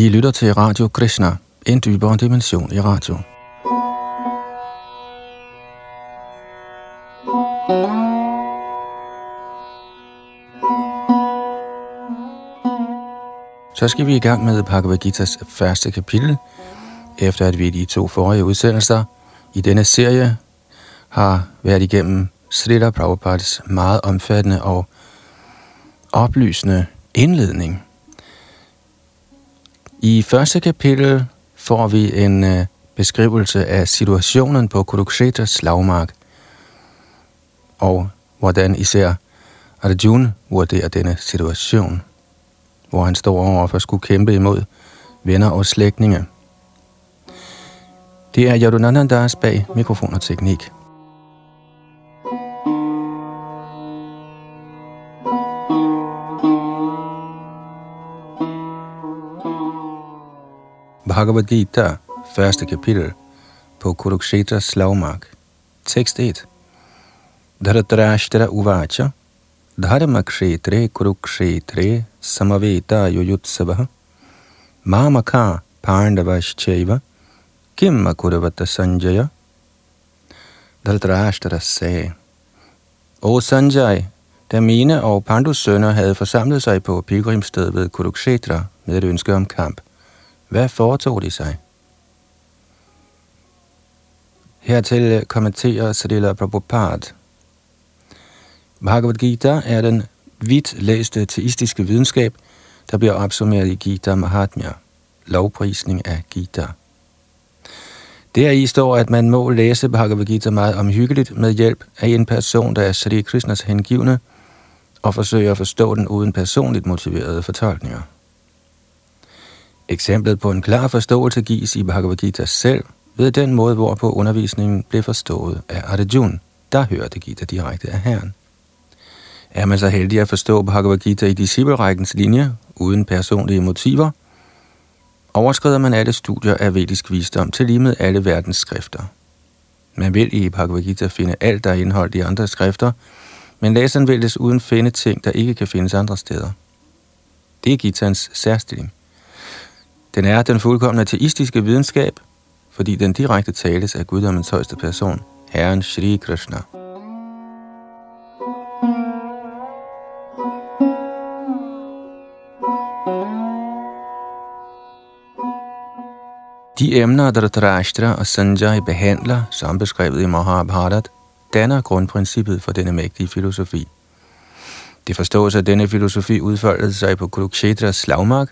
I lytter til Radio Krishna, en dybere dimension i radio. Så skal vi i gang med Bhagavad Gita's første kapitel, efter at vi i de to forrige udsendelser i denne serie har været igennem Srila Prabhupads meget omfattende og oplysende indledning. I første kapitel får vi en øh, beskrivelse af situationen på Kuruksheta's slagmark, og hvordan især Arjuna vurderer denne situation, hvor han står over for at skulle kæmpe imod venner og slægtninge. Det er Yadunandandas bag mikrofon og teknik. Bhagavad Gita, første kapitel, på Kurukshetras slagmark. Tekst 1. Dharatarashtra uvacha, dharma kshetre kurukshetre samaveta yuyutsavaha, mamaka pandavaschaiva, kim akuravata sanjaya. Dharatarashtra sagde, O Sanjay, da mine og Pandus sønner havde forsamlet sig på pilgrimstedet ved Kurukshetra med et ønske om kamp, hvad foretog de sig? Hertil øh, kommenterer Srila Prabhupada. Bhagavad Gita er den vidt læste teistiske videnskab, der bliver opsummeret i Gita Mahatmya, lovprisning af Gita. Deri står, at man må læse Bhagavad Gita meget omhyggeligt med hjælp af en person, der er Sri Krishnas hengivne, og forsøger at forstå den uden personligt motiverede fortolkninger. Eksemplet på en klar forståelse gives i Bhagavad Gita selv, ved den måde, hvorpå undervisningen blev forstået af Arjuna, der hørte Gita direkte af Herren. Er man så heldig at forstå Bhagavad Gita i disciplerækkens linje, uden personlige motiver, overskrider man alle studier af vedisk visdom til lige med alle verdens skrifter. Man vil i Bhagavad Gita finde alt, der er indholdt i andre skrifter, men læseren vil desuden finde ting, der ikke kan findes andre steder. Det er Gitans særstilling. Den er den fuldkommende ateistiske videnskab, fordi den direkte tales af guddommens højeste person, Herren Shri Krishna. De emner, der Dhritarashtra og Sanjay behandler, som beskrevet i Mahabharat, danner grundprincippet for denne mægtige filosofi. Det forstås, at denne filosofi udfoldede sig på Kurukshetras slagmark,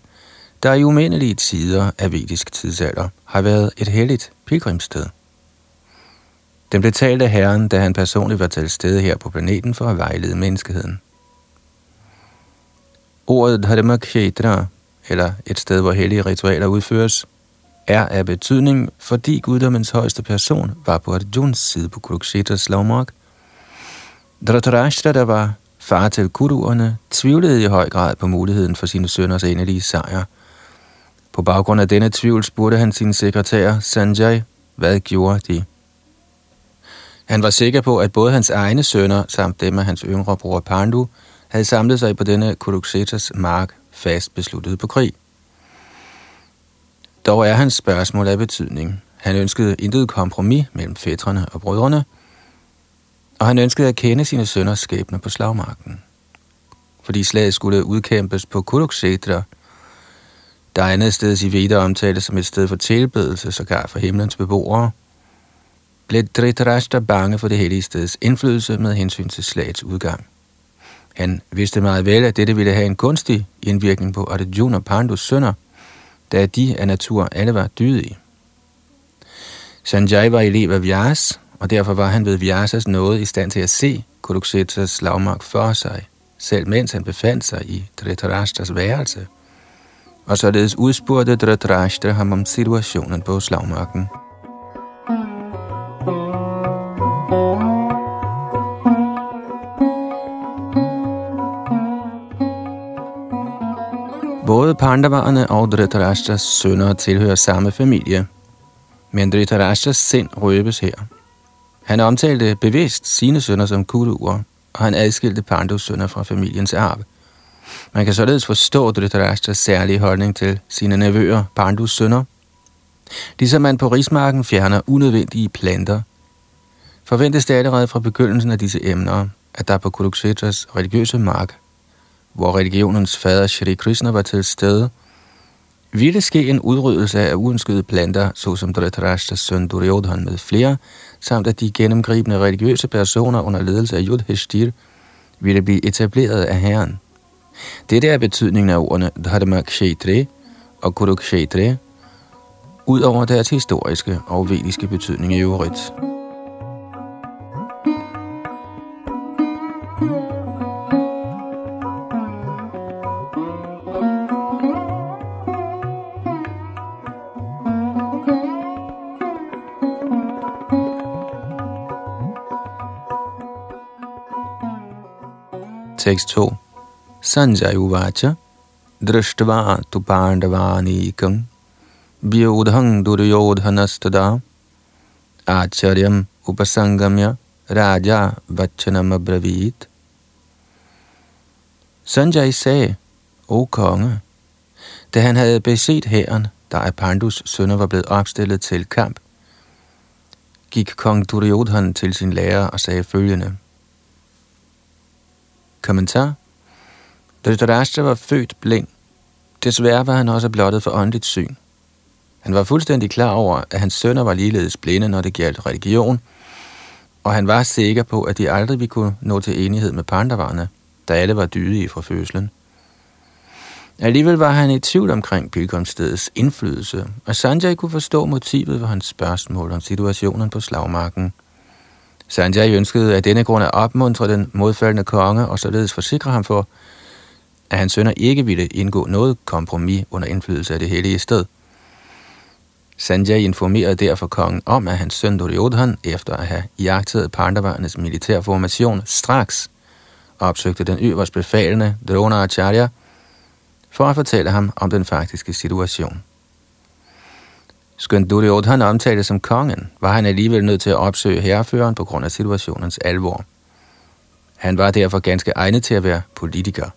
der i umindelige tider af vedisk tidsalder har været et helligt pilgrimssted. Den blev talt af Herren, da han personligt var til stede her på planeten for at vejlede menneskeheden. Ordet Dharma eller et sted, hvor hellige ritualer udføres, er af betydning, fordi guddommens højeste person var på Arjuns side på Kurukshetras slagmark. Dhritarashtra, der var far til kuruerne, tvivlede i høj grad på muligheden for sine sønners endelige sejr – på baggrund af denne tvivl spurgte han sin sekretær Sanjay, hvad gjorde de? Han var sikker på, at både hans egne sønner samt dem af hans yngre bror Pandu havde samlet sig på denne Kuruksetas mark fast besluttet på krig. Dog er hans spørgsmål af betydning. Han ønskede intet kompromis mellem fætrene og brødrene, og han ønskede at kende sine sønners skæbne på slagmarken. Fordi slaget skulle udkæmpes på Kuruksetra, der er andet sted i Veda omtales som et sted for tilbedelse, sågar for himlens beboere, blev Dhritarashtra bange for det hellige steds indflydelse med hensyn til slagets udgang. Han vidste meget vel, at dette ville have en kunstig indvirkning på Arjuna og Pandus sønner, da de af natur alle var dydige. Sanjay var elev af Vyas, og derfor var han ved Vyasas nåde i stand til at se Kuruksetas slagmark for sig, selv mens han befandt sig i Dhritarashtras værelse – og således udspurgte Dhritarashtra ham om situationen på slagmarken. Både Pandavarerne og Dhritarashtras sønner tilhører samme familie, men Dhritarashtras sind røbes her. Han omtalte bevidst sine sønner som kuruer, og han adskilte Pandus sønner fra familiens arv – man kan således forstå Dhritarashtas særlige holdning til sine nevøer, Pandus sønner. Ligesom man på rismarken fjerner unødvendige planter, forventes det allerede fra begyndelsen af disse emner, at der på Kuruksetras religiøse mark, hvor religionens fader Shri Krishna var til stede, ville ske en udryddelse af uønskede planter, såsom Dhritarashtas søn Duryodhan med flere, samt at de gennemgribende religiøse personer under ledelse af Yudhishthir ville blive etableret af Herren. Dette er betydningen af ordene Dharma Kshetre og Kurukshetre, ud over deres historiske og vediske betydning i øvrigt. Tekst 2 Sanjay Uvacha Drishtva tu Pandavanekam Vyodhang Duryodhanastada Acharyam Upasangamya Raja Vachanam Abravit Sanjay sagde, O konge, da han havde beset hæren, der af Pandus sønner var blevet opstillet til kamp, gik kong Duryodhan til sin lærer og sagde følgende. Kommentar Dhritarashtra var født blind. Desværre var han også blottet for åndeligt syn. Han var fuldstændig klar over, at hans sønner var ligeledes blinde, når det gjaldt religion, og han var sikker på, at de aldrig ville kunne nå til enighed med pandavarne, da alle var dydige fra fødslen. Alligevel var han i tvivl omkring pilgrimstedets indflydelse, og Sanjay kunne forstå motivet for hans spørgsmål om situationen på slagmarken. Sanjay ønskede af denne grund at opmuntre den modfaldende konge og således forsikre ham for, at hans sønner ikke ville indgå noget kompromis under indflydelse af det hellige sted. Sanjay informerede derfor kongen om, at hans søn Duryodhan, efter at have jagtet Pandavarnes militærformation, straks opsøgte den øverst befalende Dronacharya for at fortælle ham om den faktiske situation. Skønt Duryodhan omtalte som kongen, var han alligevel nødt til at opsøge herreføreren på grund af situationens alvor. Han var derfor ganske egnet til at være politiker.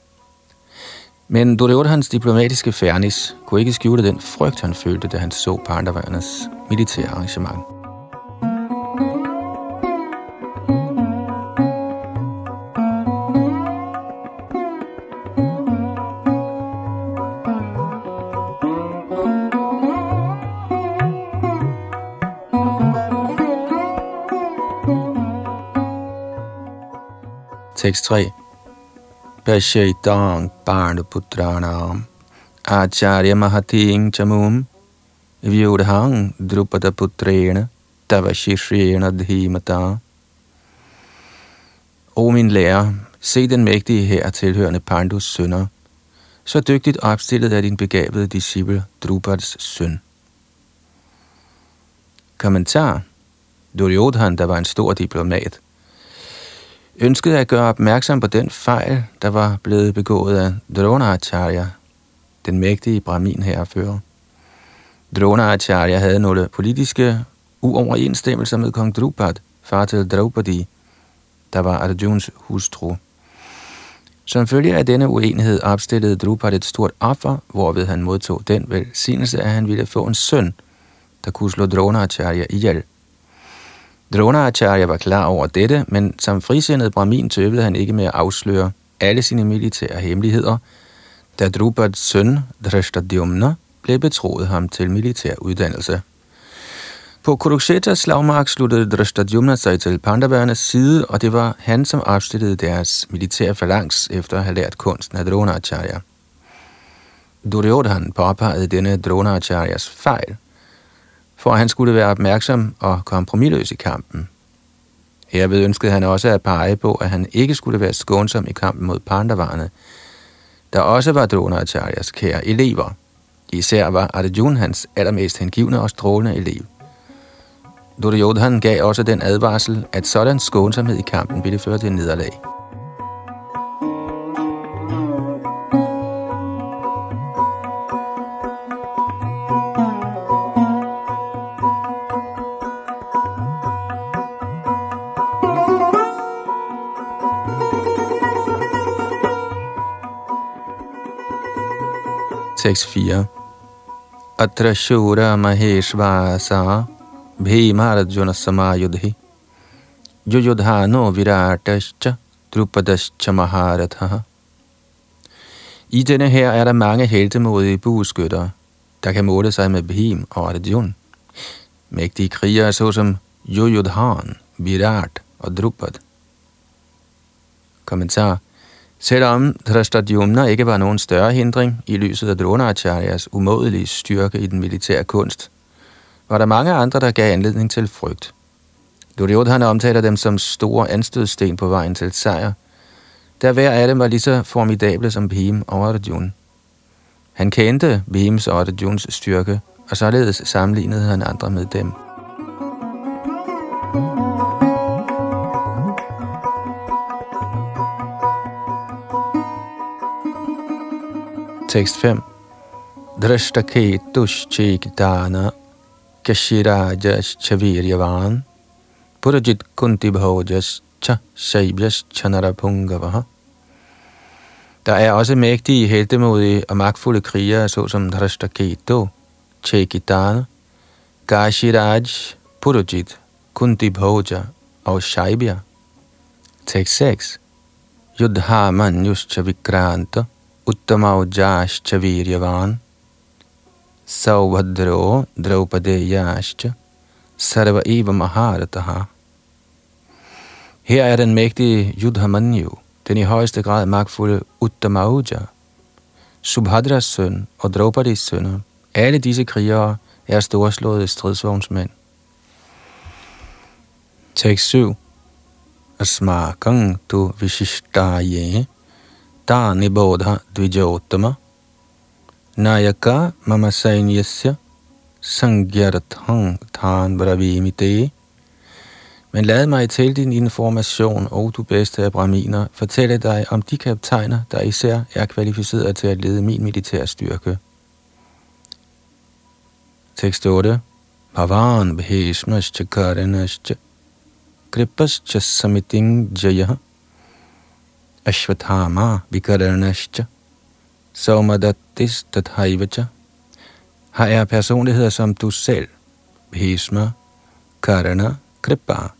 Men Duryodhans diplomatiske fernis kunne ikke skjule den frygt, han følte, da han så Pandavanernes militære arrangement. Tekst 3 Pashaitang Putranam Acharya Mahating Chamum. Vyodhang Drupada Putrena Tavashishriena Dhimata O min lærer, se den mægtige her tilhørende Pandus sønner, så dygtigt opstillet af din begavede disciple Drupads søn. Kommentar. Duryodhan, der var en stor diplomat, ønskede at gøre opmærksom på den fejl, der var blevet begået af Dronacharya, den mægtige brahmin herrefører. Dronacharya havde nogle politiske uoverensstemmelser med kong Drupad, far til Draupadi, der var Arjuns hustru. Som følge af denne uenighed opstillede Drupad et stort offer, hvorved han modtog den velsignelse, at han ville få en søn, der kunne slå Dronacharya ihjel. Dronacharya var klar over dette, men som frisindet brahmin tøvede han ikke med at afsløre alle sine militære hemmeligheder, da Drupads søn, Drishtadyumna, blev betroet ham til militær uddannelse. På Kurukshetas slagmark sluttede Drishtadyumna sig til Pandavernes side, og det var han, som opstillede deres militære falangs efter at have lært kunsten af Dronacharya. Duryodhan påpegede denne Dronacharyas fejl, for at han skulle være opmærksom og kompromilløs i kampen. Herved ønskede han også at pege på, at han ikke skulle være skånsom i kampen mod Pandavarne, der også var Dronacharyas kære elever. Især var Arjuna hans allermest hengivne og strålende elev. Duryodhan gav også den advarsel, at sådan skånsomhed i kampen ville føre til nederlag. Tekst 4. Atra Shura Maheshvasa Bhimarjuna Samayudhi Yuyudhano Viratascha Drupadascha Maharatha I denne her er der mange heltemodige bueskytter, der kan måle sig med Bhim og Arjun. Mægtige krigere såsom Yuyudhan, Virat og Drupad. Kommentar Selvom Drashtadyumna ikke var nogen større hindring i lyset af Dronacharyas umådelige styrke i den militære kunst, var der mange andre, der gav anledning til frygt. Duryodhana omtaler dem som store anstødsten på vejen til sejr, der hver af dem var lige så formidable som Bhim og Arjun. Han kendte Bhims og Arjuns styrke, og således sammenlignede han andre med dem. Tekst 5 Drashtaketushchikdana Kashirajas Chaviryavan Purajit Kunti Bhojas Cha Shaibjas Chanarapungavaha Der er også mægtige, heldemodige og magtfulde krigere, såsom Drashtaketo, Chekidana, Gashiraj, Purajit, Kunti Bhoja og Shaibya. Tekst 6 Yudha Manyuscha Vikranta उत्तमौजाश्च वीर्यवान् सौभद्रो द्रौपदेयाश्च sarva eva maharataha. Her er den mægtige Yudhamanyu, den i højeste grad magtfulde Uttamauja, Subhadras søn og Draupadis sønner. Alle disse krigere er storslåede stridsvognsmænd. Tekst 7. Asmakang tu vishishtaye ta nibodha dvijotama nayaka mama sainyasya sangyarthang than bravimite. Men lad mig til din information, og du bedste af braminer, fortælle dig om de kaptajner, der især er kvalificeret til at lede min militære styrke. Tekst 8. Bhavan bhishmascha karanascha kripascha samiting jayaha Ashvatthama Vikaranascha Saumadattis Tathaivacha Har er personligheder som du selv, Bhisma, Karana, Kripa,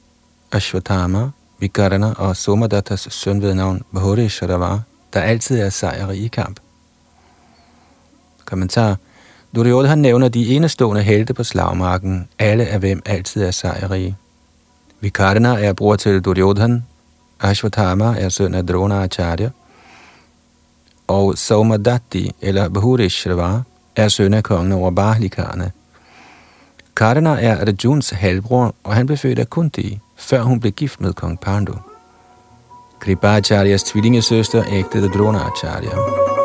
Ashvatthama, Vikarana og Somadatas søn ved navn Bahurisharavar, der altid er sejre i kamp. Kommentar. Duryodhan nævner de enestående helte på slagmarken, alle af hvem altid er sejrige. Vikarna er bror til Duryodhan, Ashwatthama er søn af Drona Acharya, og Saumadatti eller Bahurishravar er søn af kongen over Bahlikarne. Karna er Arjuns halvbror, og han blev født af Kunti, før hun blev gift med kong Pandu. Kripacharyas tvillingesøster ægtede Acharya.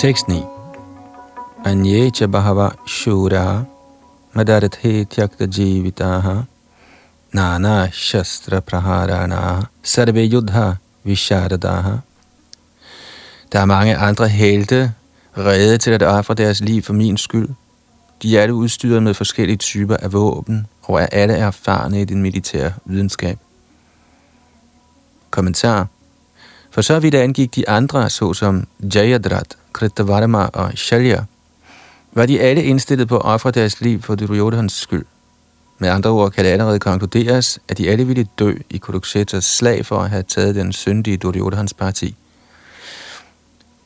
Tekst 9. Anyecha bahava shura madarthe tyakta jivitaha nana shastra praharana sarve yudha visharadaha. Der er mange andre helte, redde til at ofre deres liv for min skyld. De er alle udstyret med forskellige typer af våben, og er alle erfarne i den militære videnskab. Kommentar for så vidt angik de andre, såsom Jayadrat, Kritavarma og Shalya, var de alle indstillet på at ofre deres liv for Duryodhans skyld. Med andre ord kan det allerede konkluderes, at de alle ville dø i Kuruksetas slag for at have taget den syndige Duryodhans parti.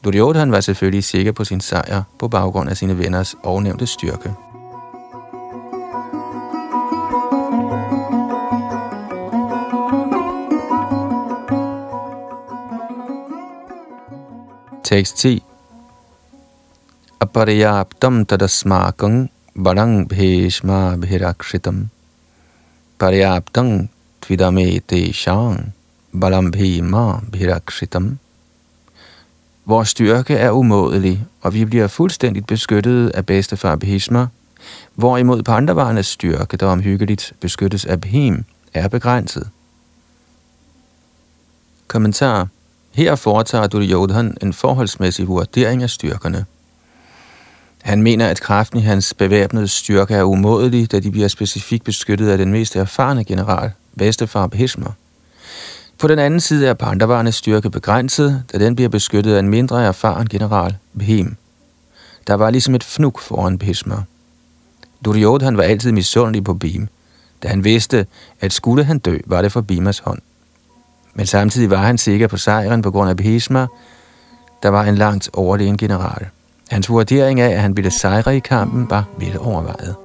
Duryodhan var selvfølgelig sikker på sin sejr på baggrund af sine venners ovennævnte styrke. Tekst 10 aparyaptam tadasmakam varang bheshma bhirakshitam. paryaptam tvidame shang balam bhima bhirakshitam. Vores styrke er umådelig, og vi bliver fuldstændigt beskyttet af bedstefar Bhishma, hvorimod Pandavarenes styrke, der omhyggeligt beskyttes af Bhim, er begrænset. Kommentar Her foretager Duryodhan en forholdsmæssig vurdering af styrkerne. Han mener, at kraften i hans bevæbnede styrke er umådelig, da de bliver specifikt beskyttet af den mest erfarne general, Vestefar Bhishma. På den anden side er Pandavarnes styrke begrænset, da den bliver beskyttet af en mindre erfaren general, Bhim. Der var ligesom et fnuk foran Bhishma. Duryodhan var altid misundelig på Bhim, da han vidste, at skulle han dø, var det for Bhimas hånd. Men samtidig var han sikker på sejren på grund af Bhishma, der var en langt overlegen general. Hans vurdering af, at han ville sejre i kampen, var vel overvejet.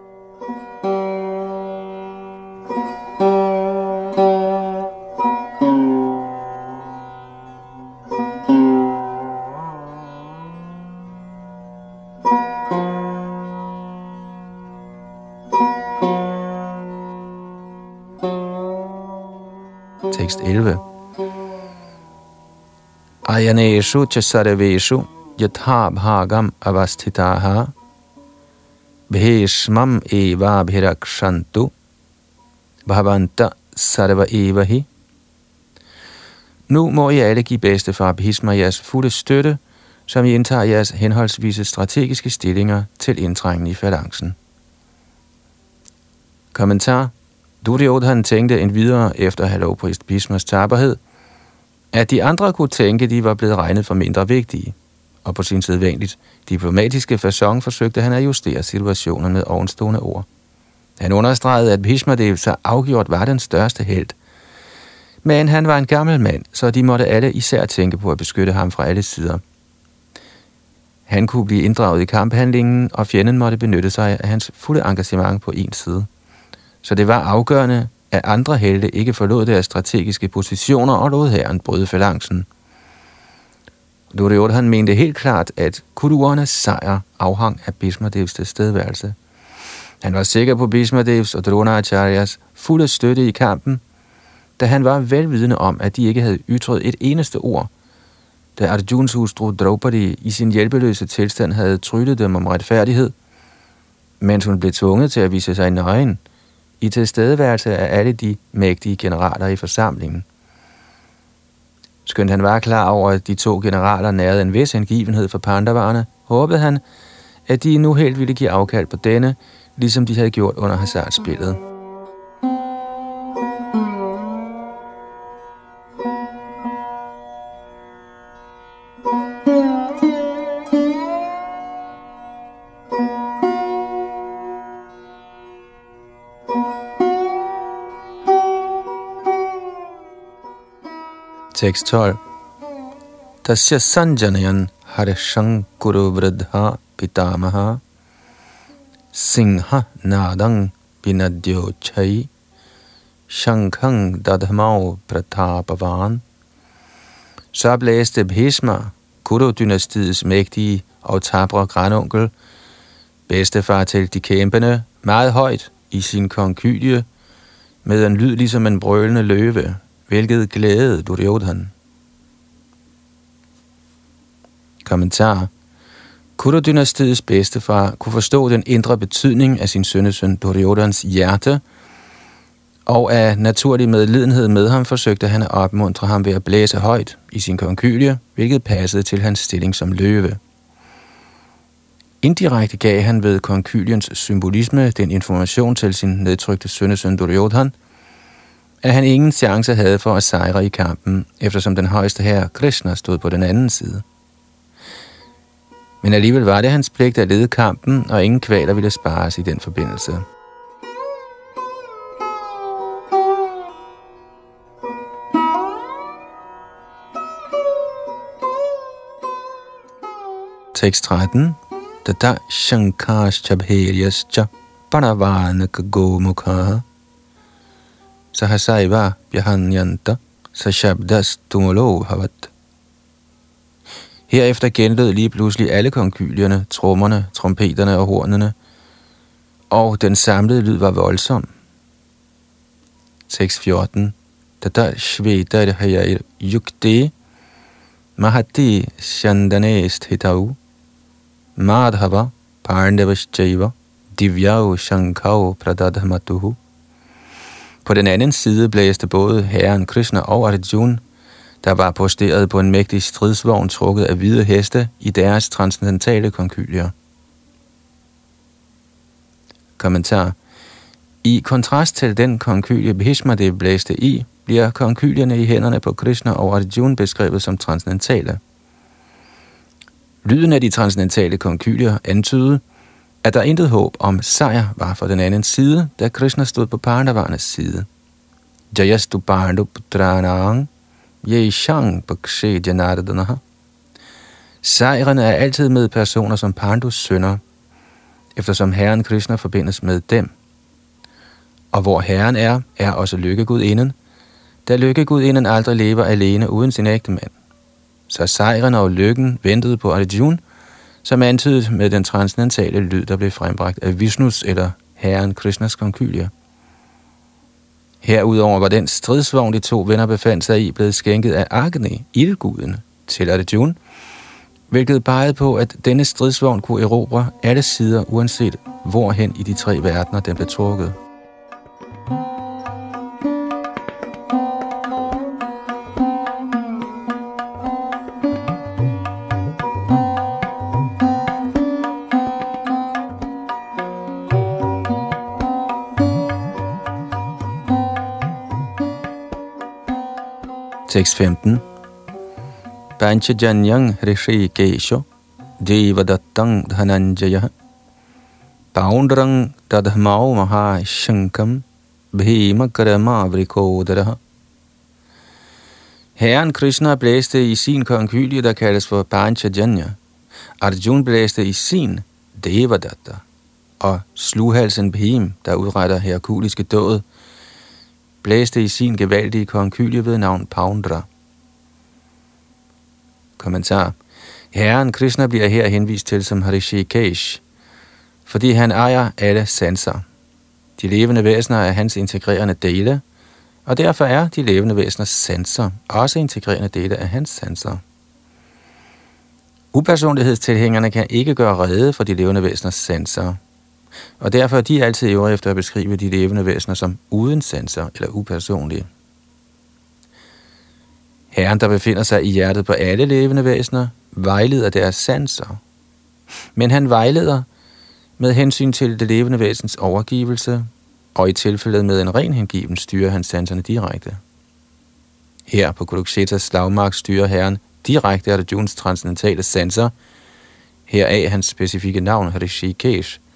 Tekst 11 ayane Ayaneshu chasarveshu yatha bhagam avasthitaha bheshmam eva bhirakshantu bhavanta sarva evahi. Nu må I alle give bedstefar Bhisma jeres fulde støtte, som I indtager jeres henholdsvise strategiske stillinger til indtrængen i falancen. Kommentar Duryodhan tænkte en videre efter at have lovprist Bhismas taberhed, at de andre kunne tænke, de var blevet regnet for mindre vigtige og på sin sædvanligt diplomatiske façon forsøgte han at justere situationen med ovenstående ord. Han understregede, at Bhishmadev så afgjort var den største held. Men han var en gammel mand, så de måtte alle især tænke på at beskytte ham fra alle sider. Han kunne blive inddraget i kamphandlingen, og fjenden måtte benytte sig af hans fulde engagement på en side. Så det var afgørende, at andre helte ikke forlod deres strategiske positioner og lod herren bryde falancen. Duryodhan mente helt klart, at Kuruernes sejr afhang af Bhismadevs tilstedeværelse. Han var sikker på Bhismadevs og Dronacharyas fulde støtte i kampen, da han var velvidende om, at de ikke havde ytret et eneste ord, da Arjuns hustru Draupadi i sin hjælpeløse tilstand havde tryllet dem om retfærdighed, mens hun blev tvunget til at vise sig nøgen i tilstedeværelse af alle de mægtige generaler i forsamlingen. Skønt han var klar over, at de to generaler nærede en vis hengivenhed for pandavarerne, håbede han, at de nu helt ville give afkald på denne, ligesom de havde gjort under hasardspillet. Tekst 12. Tasya sanjanayan harishankuru vridha pitamaha singha nadang binadyo chai shankhang dadhamau pratapavan. Så blæste Bhishma, Kuru-dynastiets mægtige og tabre grandonkel, bedstefar til de kæmpende, meget højt i sin konkylie, med en lyd ligesom en brølende løve, hvilket glæde Duryodhan. Kommentar Kuru-dynastiets bedstefar kunne forstå den indre betydning af sin sønnesøn Duryodhans hjerte, og af naturlig medlidenhed med ham forsøgte han at opmuntre ham ved at blæse højt i sin konkylie, hvilket passede til hans stilling som løve. Indirekte gav han ved konkyliens symbolisme den information til sin nedtrykte sønnesøn Duryodhan – at han ingen chance havde for at sejre i kampen, eftersom den højeste herre Krishna stod på den anden side. Men alligevel var det hans pligt at lede kampen, og ingen kvaler ville spares i den forbindelse. Tekst 13. Tata Shankash Chabheriascha Paravanak Kagomukha sahasaiva bjahanyanta sashabdas tumulo havat. Herefter genlød lige pludselig alle konkylierne, trommerne, trompeterne og hornene, og den samlede lyd var voldsom. Tekst 14. Tata shveta hayar yukte mahati shandanest hitau madhava parnavaschaiva divyau shankau pradadhamatuhu på den anden side blæste både herren Krishna og Arjuna der var posteret på en mægtig stridsvogn trukket af hvide heste i deres transcendentale konkylier. Kommentar I kontrast til den konkylie Bhishma det blæste i, bliver konkylierne i hænderne på Krishna og Arjuna beskrevet som transcendentale. Lyden af de transcendentale konkylier antydede, at der intet håb om sejr var for den anden side, da Krishna stod på Pandavarnes side. Jayastu Pandu Putranang Yeshang Bakshe Janardanaha Sejren er altid med personer som Pandus sønner, eftersom Herren Krishna forbindes med dem. Og hvor Herren er, er også lykkegudinden, da lykkegudinden aldrig lever alene uden sin ægte mand. Så sejren og lykken ventede på Arjuna, som antydet med den transcendentale lyd, der blev frembragt af Vishnus eller Herren Krishnas konkylie. Herudover var den stridsvogn, de to venner befandt sig i, blevet skænket af Agni, ildguden, til Arjuna, hvilket pegede på, at denne stridsvogn kunne erobre alle sider, uanset hvorhen i de tre verdener den blev trukket. 6.15 Panchajanyang Rishikesho Devadattang Dhananjaya. Paundrang tadhmao Maha Shankam Bhima Karama Vrikodara. Herren Krishna blæste i sin konkylie, der kaldes for Panchajanya. Arjun blæste i sin Devadatta. Og slughalsen Bhim, der udretter herkuliske død, blæste i sin gevaldige konkylie ved navn Poundra. Kommentar. Herren Krishna bliver her henvist til som Harishikesh, fordi han ejer alle sanser. De levende væsener er hans integrerende dele, og derfor er de levende væseners sanser også integrerende dele af hans sanser. Upersonlighedstilhængerne kan ikke gøre rede for de levende væseners sanser, og derfor er de altid øvrige efter at beskrive de levende væsener som uden sanser eller upersonlige. Herren, der befinder sig i hjertet på alle levende væsener, vejleder deres sanser. Men han vejleder med hensyn til det levende væsens overgivelse, og i tilfældet med en ren hengiven styrer han sanserne direkte. Her på Kuruksetas slagmark styrer Herren direkte Arjuns transcendentale sanser, heraf hans specifikke navn Rishikesh –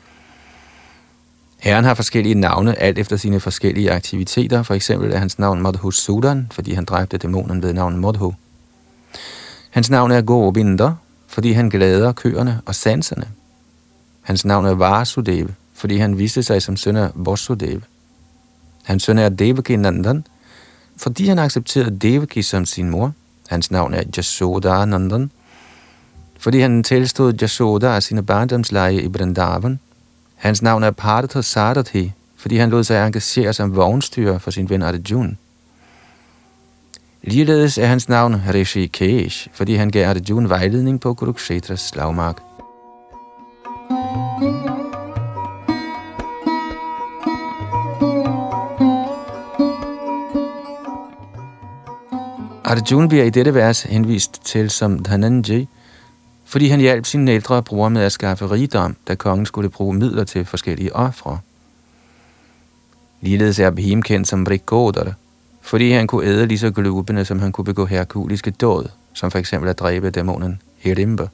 Herren har forskellige navne, alt efter sine forskellige aktiviteter. For eksempel er hans navn Madhu Sudan, fordi han dræbte dæmonen ved navn Madhu. Hans navn er Govinda, fordi han glæder køerne og sanserne. Hans navn er Vasudev, fordi han viste sig som søn af Vasudeva. Hans søn er Devaki Nandan, fordi han accepterede Devaki som sin mor. Hans navn er Jasoda Nandan, fordi han tilstod Jasoda af sine barndomsleje i Vrindavan – Hans navn er Partha Sarathi, fordi han lod sig engagere som vognstyrer for sin ven Arjuna. Ligeledes er hans navn Rishi Kesh, fordi han gav Arjuna vejledning på Kurukshetras slagmark. Arjuna bliver i dette vers henvist til som Dhananjay, fordi han hjalp sin ældre bror med at skaffe rigdom, da kongen skulle bruge midler til forskellige ofre. Ligeledes er Bhim kendt som Vrikodar, fordi han kunne æde lige så glubende, som han kunne begå herkuliske dåd, som for eksempel at dræbe dæmonen Hirimba.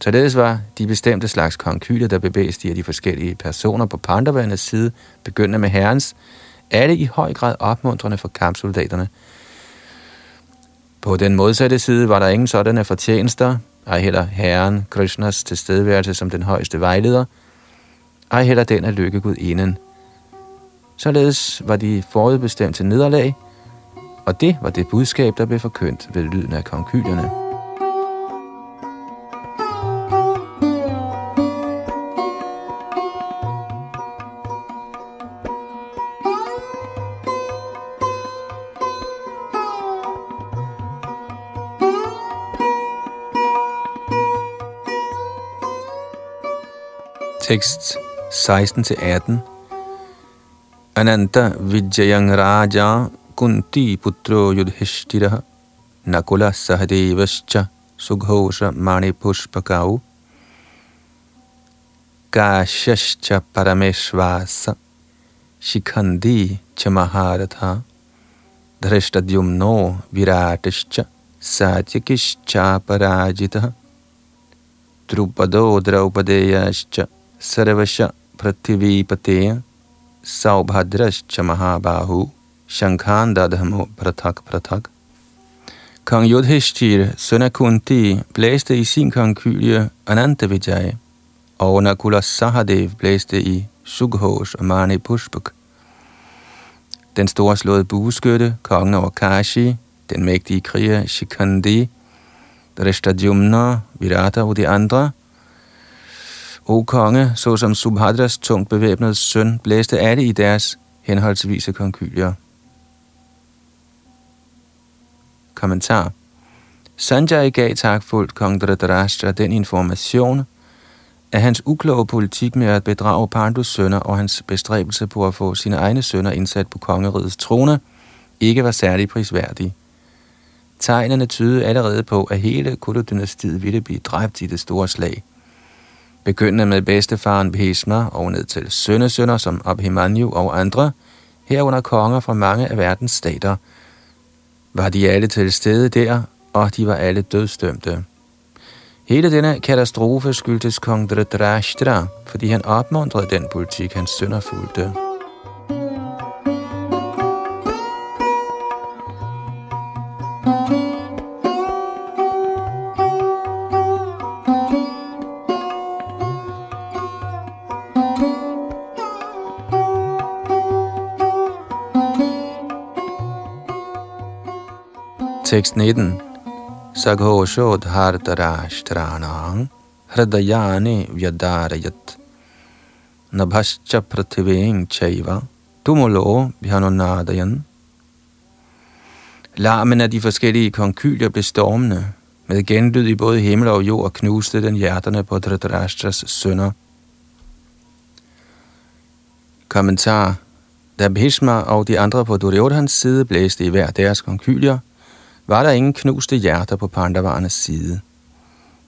Således var de bestemte slags konkyler, der bevægstiger de forskellige personer på Pandavandes side, begyndende med herrens, alle i høj grad opmuntrende for kampsoldaterne. På den modsatte side var der ingen sådanne fortjenester, ej heller Herren Krishnas tilstedeværelse som den højeste vejleder, ej heller den af lykkegud inden. Således var de forudbestemt til nederlag, og det var det budskab, der blev forkyndt ved lyden af konkylierne. Tekst 16 til 18. Ananta Vijayang Raja Kunti Putro Yudhishthira Nakula Sahadevascha Sughosha Manipushpakau Kashascha Parameshvasa Shikhandi च महारथा viratascha satyakishcha सात्यकिश्चापराजितः द्रुपदो द्रौपदेयश्च Sarvasha Prathivipateya Saubhadrascha Mahabahu Shankhan Dadhamo Pratak Pratak Kong Yudhishthir, søn af Kunti, blæste i sin konkylie Anantavijay, og Nakula Sahadev blæste i Sughos og Mani Pushpak. Den store slåede bueskytte, kongen over Kashi, den mægtige kriger Shikandi, Drishtadyumna, Virata og de andre. O konge, såsom Subhadras tungt bevæbnede søn, blæste alle i deres henholdsvise konkylier. Kommentar Sanjay gav takfuldt kong Dhritarashtra den information, at hans ukloge politik med at bedrage Pandus sønner og hans bestræbelse på at få sine egne sønner indsat på kongerigets trone, ikke var særlig prisværdig. Tegnene tydede allerede på, at hele Kudu-dynastiet ville blive dræbt i det store slag. Begyndende med bedstefaren Bhisma og ned til sønnesønner som Abhimanyu og andre, herunder konger fra mange af verdens stater, var de alle til stede der, og de var alle dødstømte. Hele denne katastrofe skyldtes kong Dhritarashtra, fordi han opmuntrede den politik, hans sønner fulgte. Tekst 19. Saghoshod hartarashtaranang hridayani vyadarayat nabhascha prathiveng chaiva tumulo bhyanonadayan. Larmen af de forskellige konkylier blev stormende. Med genlyd i både himmel og jord knuste den hjerterne på Dhritarashtras sønner. Kommentar Da Bhishma og de andre på Duryodhans side blæste i hver deres konkylier, var der ingen knuste hjerter på Pandavarnes side.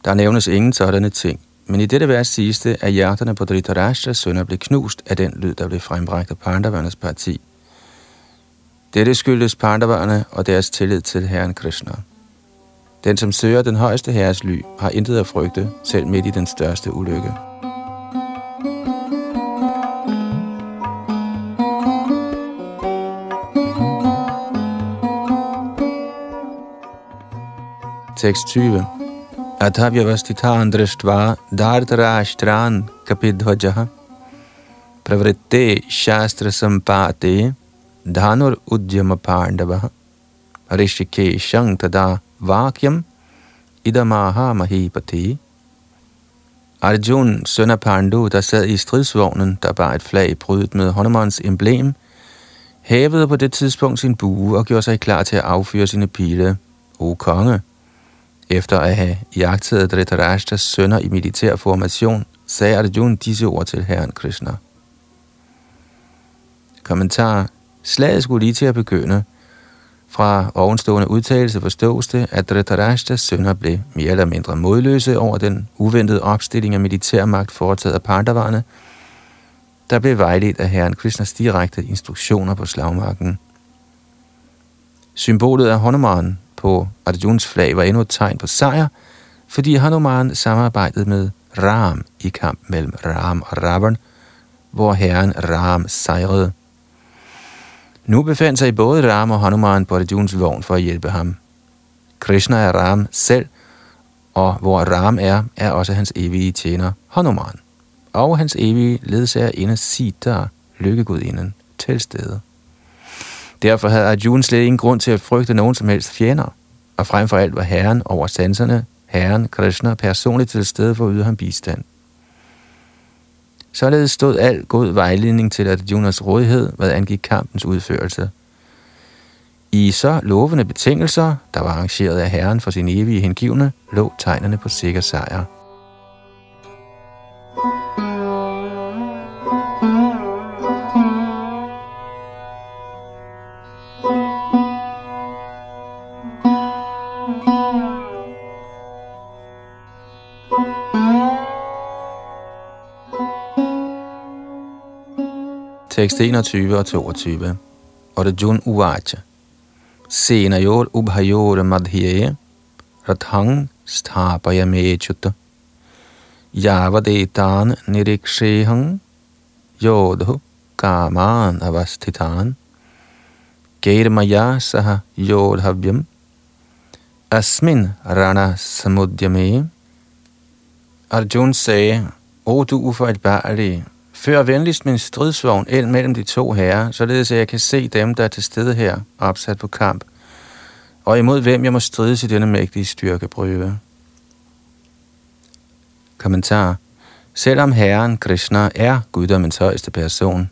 Der nævnes ingen sådanne ting, men i dette vers siges det, at hjerterne på Dhritarashtas sønner blev knust af den lyd, der blev frembragt af Pandavarnes parti. Dette skyldes Pandavarne og deres tillid til Herren Krishna. Den, som søger den højeste herres ly, har intet at frygte, selv midt i den største ulykke. Tekst 20. Athavyavastithan drishtva dartarashtran kapidhvajaha pravritte shastra sampate dhanur udhyama pandava rishikeshang tada vakyam idamaha mahipati Arjun, søn af Pandu, der sad i stridsvognen, der bar et flag brydet med Hanumans emblem, hævede på det tidspunkt sin bue og gjorde sig klar til at affyre sine pile. O konge, efter at have jagtet Dhritarashtas sønner i militær formation, sagde Arjuna disse ord til herren Krishna. Kommentar. Slaget skulle lige til at begynde. Fra ovenstående udtalelse forstås det, at Dhritarashtas sønner blev mere eller mindre modløse over den uventede opstilling af militærmagt foretaget af Pandavarne, der blev vejledt af herren Krishnas direkte instruktioner på slagmarken. Symbolet af Hanuman på Arjuns flag var endnu et tegn på sejr, fordi Hanuman samarbejdede med Ram i kamp mellem Ram og Ravan, hvor herren Ram sejrede. Nu befandt sig både Ram og Hanuman på Arjuns vogn for at hjælpe ham. Krishna er Ram selv, og hvor Ram er, er også hans evige tjener Hanuman. Og hans evige ledsager inde Sita, lykkegudinden, til stede. Derfor havde Arjuna slet ingen grund til at frygte nogen som helst fjender, og frem for alt var herren over sanserne, herren Krishna, personligt til stede for at yde ham bistand. Således stod al god vejledning til Arjunas rådighed, hvad angik kampens udførelse. I så lovende betingelser, der var arrangeret af herren for sin evige hengivne, lå tegnerne på sikker sejr. Tekst 21 og 22. Arjun Uvacha. Senayor ubhayor madhye rathang sthapaya mechutta. Yavadetan nirikshehang yodhu kaman avasthitan. Gairmaya saha yodhavyam. Asmin rana samudyame. Arjun sagde, O du ufejlbarlige, Før venligst min stridsvogn ind mellem de to herrer, således at jeg kan se dem, der er til stede her, opsat på kamp, og imod hvem jeg må strides i denne mægtige styrkeprøve. Kommentar. Selvom Herren Krishna er guddommens højeste person,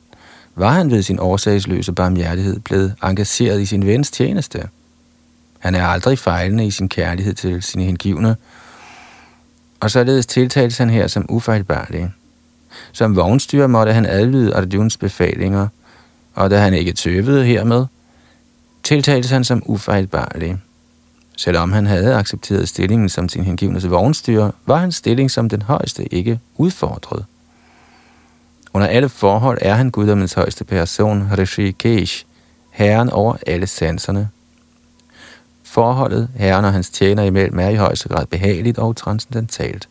var han ved sin årsagsløse barmhjertighed blevet engageret i sin vens tjeneste. Han er aldrig fejlende i sin kærlighed til sine hengivne, og således tiltales han her som ufejlbarlig. Som vognstyrer måtte han adlyde Arjuns befalinger, og da han ikke tøvede hermed, tiltalte han som ufejlbarlig. Selvom han havde accepteret stillingen som sin hengivnes vognstyrer, var hans stilling som den højeste ikke udfordret. Under alle forhold er han guddommens højeste person, Rishi Kesh, herren over alle sanserne. Forholdet, herren og hans tjener imellem, er i højeste grad behageligt og transcendentalt.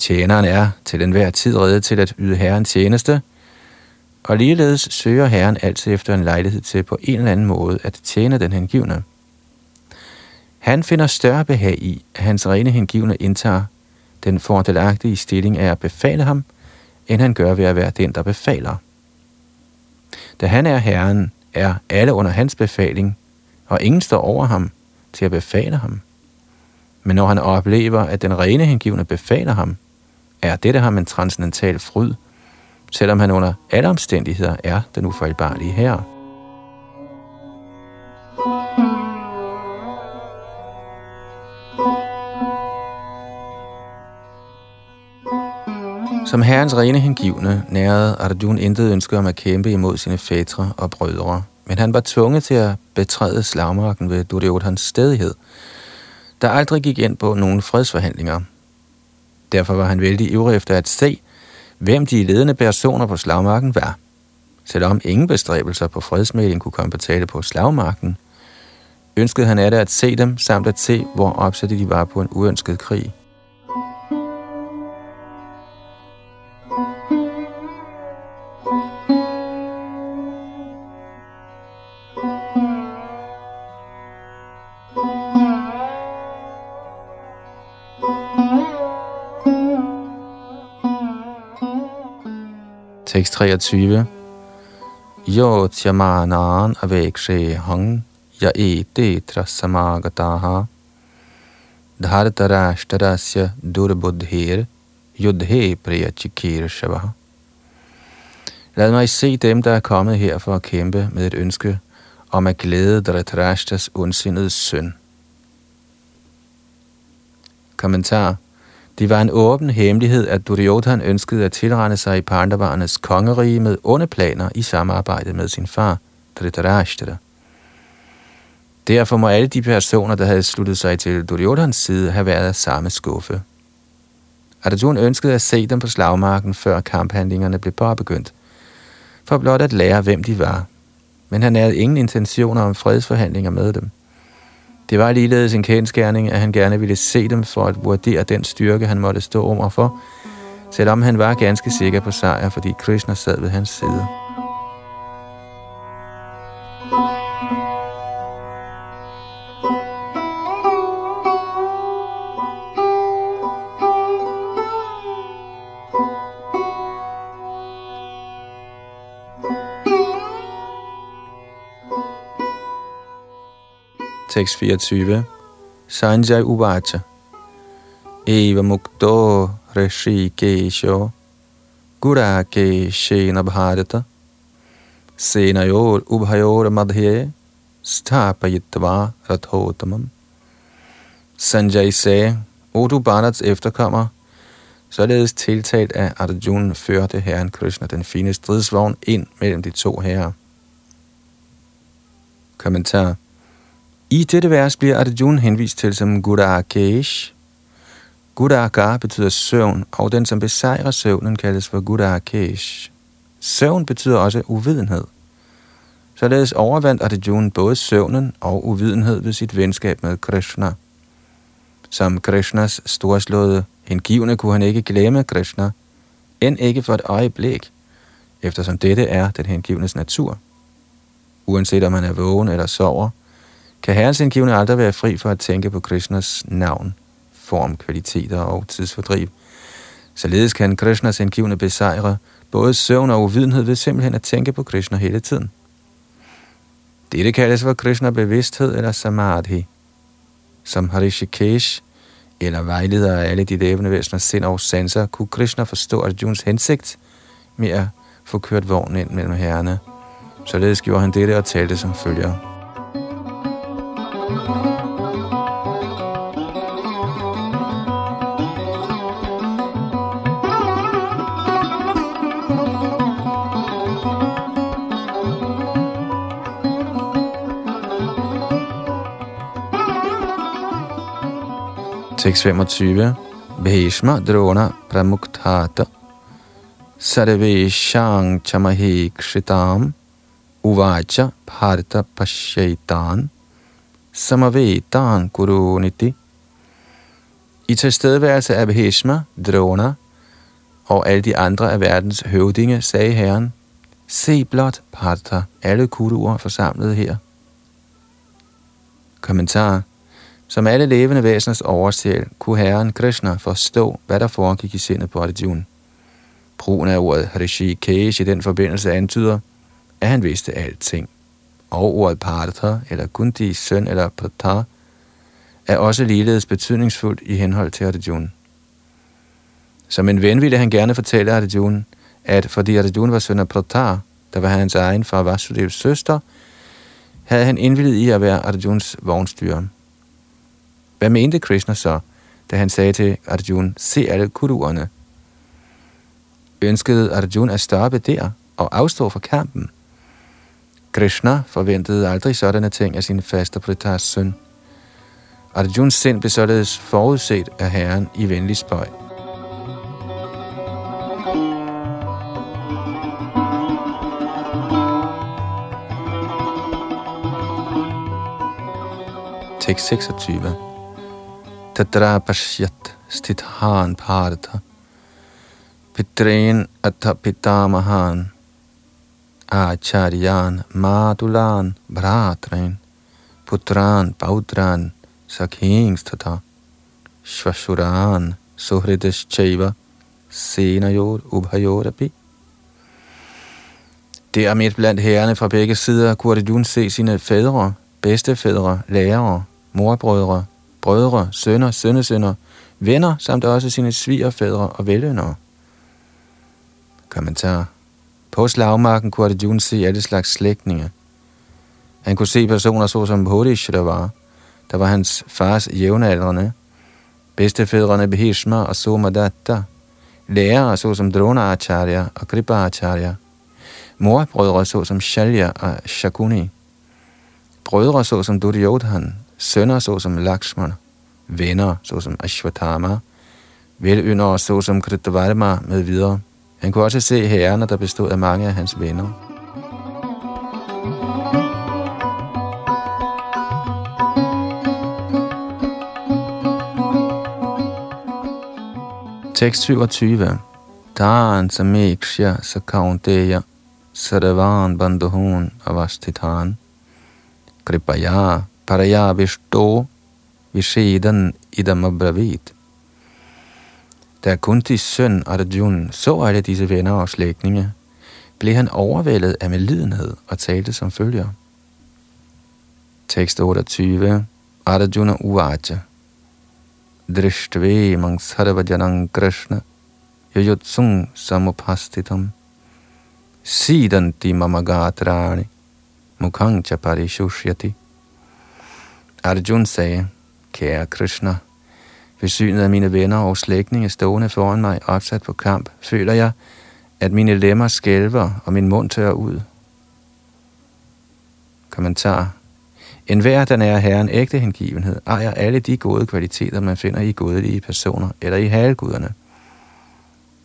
Tjeneren er til enhver tid reddet til at yde Herren tjeneste, og ligeledes søger Herren altid efter en lejlighed til på en eller anden måde at tjene den hengivne. Han finder større behag i, at hans rene hengivne indtager den fordelagtige stilling af at befale ham, end han gør ved at være den, der befaler. Da han er Herren, er alle under hans befaling, og ingen står over ham til at befale ham. Men når han oplever, at den rene hengivne befaler ham, er dette ham en transcendental fryd, selvom han under alle omstændigheder er den ufejlbarlige herre. Som herrens rene hengivne nærede Arjun intet ønske om at kæmpe imod sine fætre og brødre, men han var tvunget til at betræde slagmarken ved Duryodhans stedighed, der aldrig gik ind på nogen fredsforhandlinger, Derfor var han vældig ivrig efter at se, hvem de ledende personer på slagmarken var. Selvom ingen bestræbelser på fredsmæling kunne komme på tale på slagmarken, ønskede han af det at se dem, samt at se, hvor opsatte de var på en uønsket krig. Tekst 23. Yo tjamanan avekshe hang ya ete trasamagataha dhartarashtarasya durbuddher yudhe priyachikir shavaha. Lad mig se dem, der er kommet her for at kæmpe med et ønske om at glæde Dhritarashtas ondsindede søn. Kommentar det var en åben hemmelighed, at Duryodhan ønskede at tilrende sig i Pandavarnes kongerige med onde planer i samarbejde med sin far, Dhritarashtra. Derfor må alle de personer, der havde sluttet sig til Duryodhans side, have været af samme skuffe. Arjun ønskede at se dem på slagmarken, før kamphandlingerne blev påbegyndt, for blot at lære, hvem de var. Men han havde ingen intentioner om fredsforhandlinger med dem. Det var ligeledes en kendskærning, at han gerne ville se dem for at vurdere den styrke, han måtte stå over for, selvom han var ganske sikker på sejr, fordi Krishna sad ved hans side. Tekst 24. Sanjay Uvacha. Eva Mukto Rishi Kesho Gura Keshena Bharata Senayor Ubhayor Madhye Stapayitva Rathotamam Sanjay sagde, O du Bharats efterkommer, således tiltalt af Arjuna førte herren Krishna den fine stridsvogn ind mellem de to herrer. Kommentar i dette vers bliver Arjuna henvist til som Gura Gudaka betyder søvn, og den, som besejrer søvnen, kaldes for Gudakesh. Søvn betyder også uvidenhed. Således overvandt Arjuna både søvnen og uvidenhed ved sit venskab med Krishna. Som Krishnas storslåede hengivne kunne han ikke glemme Krishna, end ikke for et øjeblik, eftersom dette er den hengivnes natur. Uanset om han er vågen eller sover, kan herrens indgivende aldrig være fri for at tænke på Krishnas navn, form, kvaliteter og tidsfordriv. Således kan Krishnas indgivende besejre både søvn og uvidenhed ved simpelthen at tænke på Krishna hele tiden. Dette kaldes for Krishna bevidsthed eller samadhi. Som Harishikesh, eller vejleder af alle de levende væseners sind og sanser, kunne Krishna forstå Arjuns hensigt med at få kørt vognen ind mellem herrene. Således gjorde han dette og talte som følger. Tekst 25. Bhishma drona pramukthata sarveshang chamahi kshitam uvacha bharta pashyaitan samavetan kuruniti. I tilstedeværelse af Bhishma, Drona og alle de andre af verdens høvdinge, sagde herren, se blot, Partha, alle kuruer forsamlet her. Kommentar som alle levende væseners oversæl, kunne herren Krishna forstå, hvad der foregik i sindet på Arjuna. Brugen af ordet Hrishikesh i den forbindelse antyder, at han vidste alting. Og ordet Partha, eller Kunti søn eller Prata, er også ligeledes betydningsfuldt i henhold til Arjuna. Som en ven ville han gerne fortælle Arjuna, at fordi Arjuna var søn af Prata, der var hans egen far Vasudevs søster, havde han indvildet i at være Arjuns vognstyrer. Hvad mente Krishna så, da han sagde til Arjuna, se alle kuruerne? Ønskede Arjuna at stoppe der og afstå fra kampen? Krishna forventede aldrig sådanne ting af sin faste Prithas søn. Arjuns sind blev således forudset af Herren i venlig spøj. Tekst 26. Tatra pashyat stithan partha pitren atha Atapitamahan Acharyan Madulan Bratren Putran Baudran Sakhingstata Shvasuran Suhridascheva Senajor Ubhajorapi. Det er midt blandt herrerne fra begge sider, kunne Arjuna se sine fædre, bedstefædre, lærere, morbrødre, brødre, sønner, sønnesønner, venner, samt også sine svigerfædre og vellønnere. Kommentar på slagmarken kunne Arjun se alle slags slægtninge. Han kunne se personer såsom Bodhish, der var, der var hans fars jævnaldrende, bedstefædrene Bhishma og Somadatta, lærere såsom Acharya og Kripa Acharya, morbrødre såsom Shalya og Shakuni, brødre såsom Duryodhan, sønner såsom Lakshmana, venner såsom Ashwatthama, velyndere såsom Kritavarma med videre. Han kunne også se herrerne, der bestod af mange af hans venner. Tekst 27. Tan samikshya sakaunteya sarvan bandhun avasthitan kripaya paraya vishto vishedan idam abravit. Da Kuntis søn Arjun så alle disse venner og slægtninge, blev han overvældet af medlidenhed og talte som følger. Tekst 28. Arjuna Uvacha. Drishtve mang sarvajanang krishna. Yoyotsung samupastitam. Sidanti mamagatrani mukhang cha parishushyati. Arjun sagde, kære Krishna, Besynet af mine venner og slægtninge stående foran mig opsat på kamp, føler jeg, at mine lemmer skælver og min mund tør ud. Kommentar. En hver, der er herren ægte hengivenhed, ejer alle de gode kvaliteter, man finder i godelige personer eller i halguderne.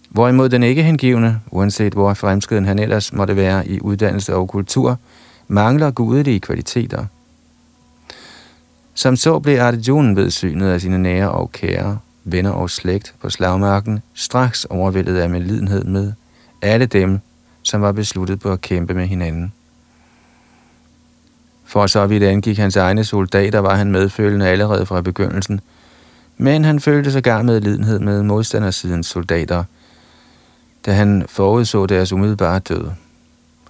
Hvorimod den ikke hengivne, uanset hvor fremskreden han ellers måtte være i uddannelse og kultur, mangler gudelige kvaliteter. Som så blev Arjuna ved synet af sine nære og kære, venner og slægt på slagmarken, straks overvældet af medlidenhed med alle dem, som var besluttet på at kæmpe med hinanden. For så vidt angik hans egne soldater, var han medfølende allerede fra begyndelsen, men han følte sig gar med lidenhed med modstandersidens soldater, da han forudså deres umiddelbare død.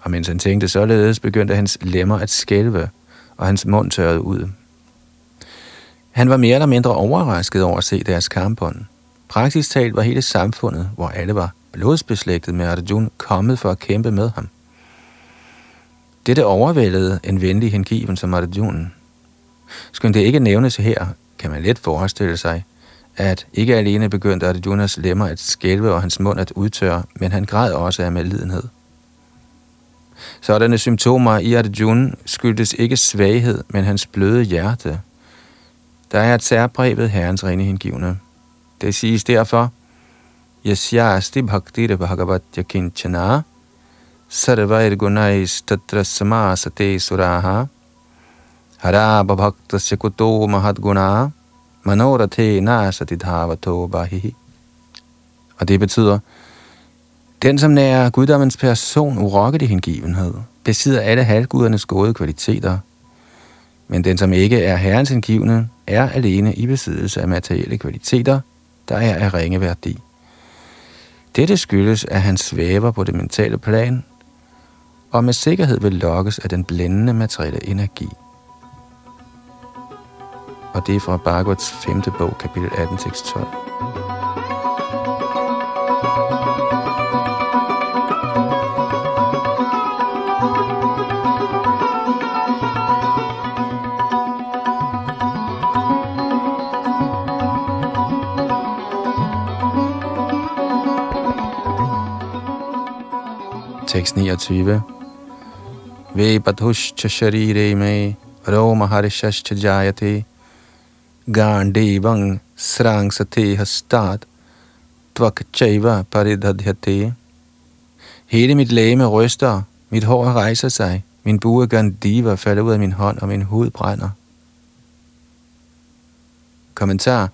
Og mens han tænkte således, begyndte hans lemmer at skælve, og hans mund tørrede ud. Han var mere eller mindre overrasket over at se deres kampbånd. Praktisk talt var hele samfundet, hvor alle var blodsbeslægtet med Arjun, kommet for at kæmpe med ham. Dette overvældede en venlig hengiven som Arjuna. Skønt det ikke nævnes her, kan man let forestille sig, at ikke alene begyndte Arjunas lemmer at skælve og hans mund at udtørre, men han græd også af medlidenhed. Sådanne symptomer i Arjun skyldtes ikke svaghed, men hans bløde hjerte. Der er et særpræg ved herrens rene hengivne. Det siges derfor, Yasyasti bhakti bhagavatya kinchana sarvair gunais tatra samasate suraha haraba bhaktasya kuto mahadguna manorathe nasati dhavato bahihi. Og det betyder, den som nærer guddommens person urokkelig hengivenhed, besidder alle halvgudernes gode kvaliteter, men den som ikke er herrens indgivende, er alene i besiddelse af materielle kvaliteter, der er af ringe værdi. Dette skyldes, at han svæver på det mentale plan, og med sikkerhed vil lokkes af den blændende materielle energi. Og det er fra Bhagavats 5. bog, kapitel 18, tekst 12. Tekst 29. Ve badhushcha sharire me roma harishashcha jayate gandevang srangsate hastat tvak chaiva paridadhyate. Hele mit læme ryster, mit hår rejser sig, min bue gandiva falder ud af min hånd, og min hud brænder. Kommentar.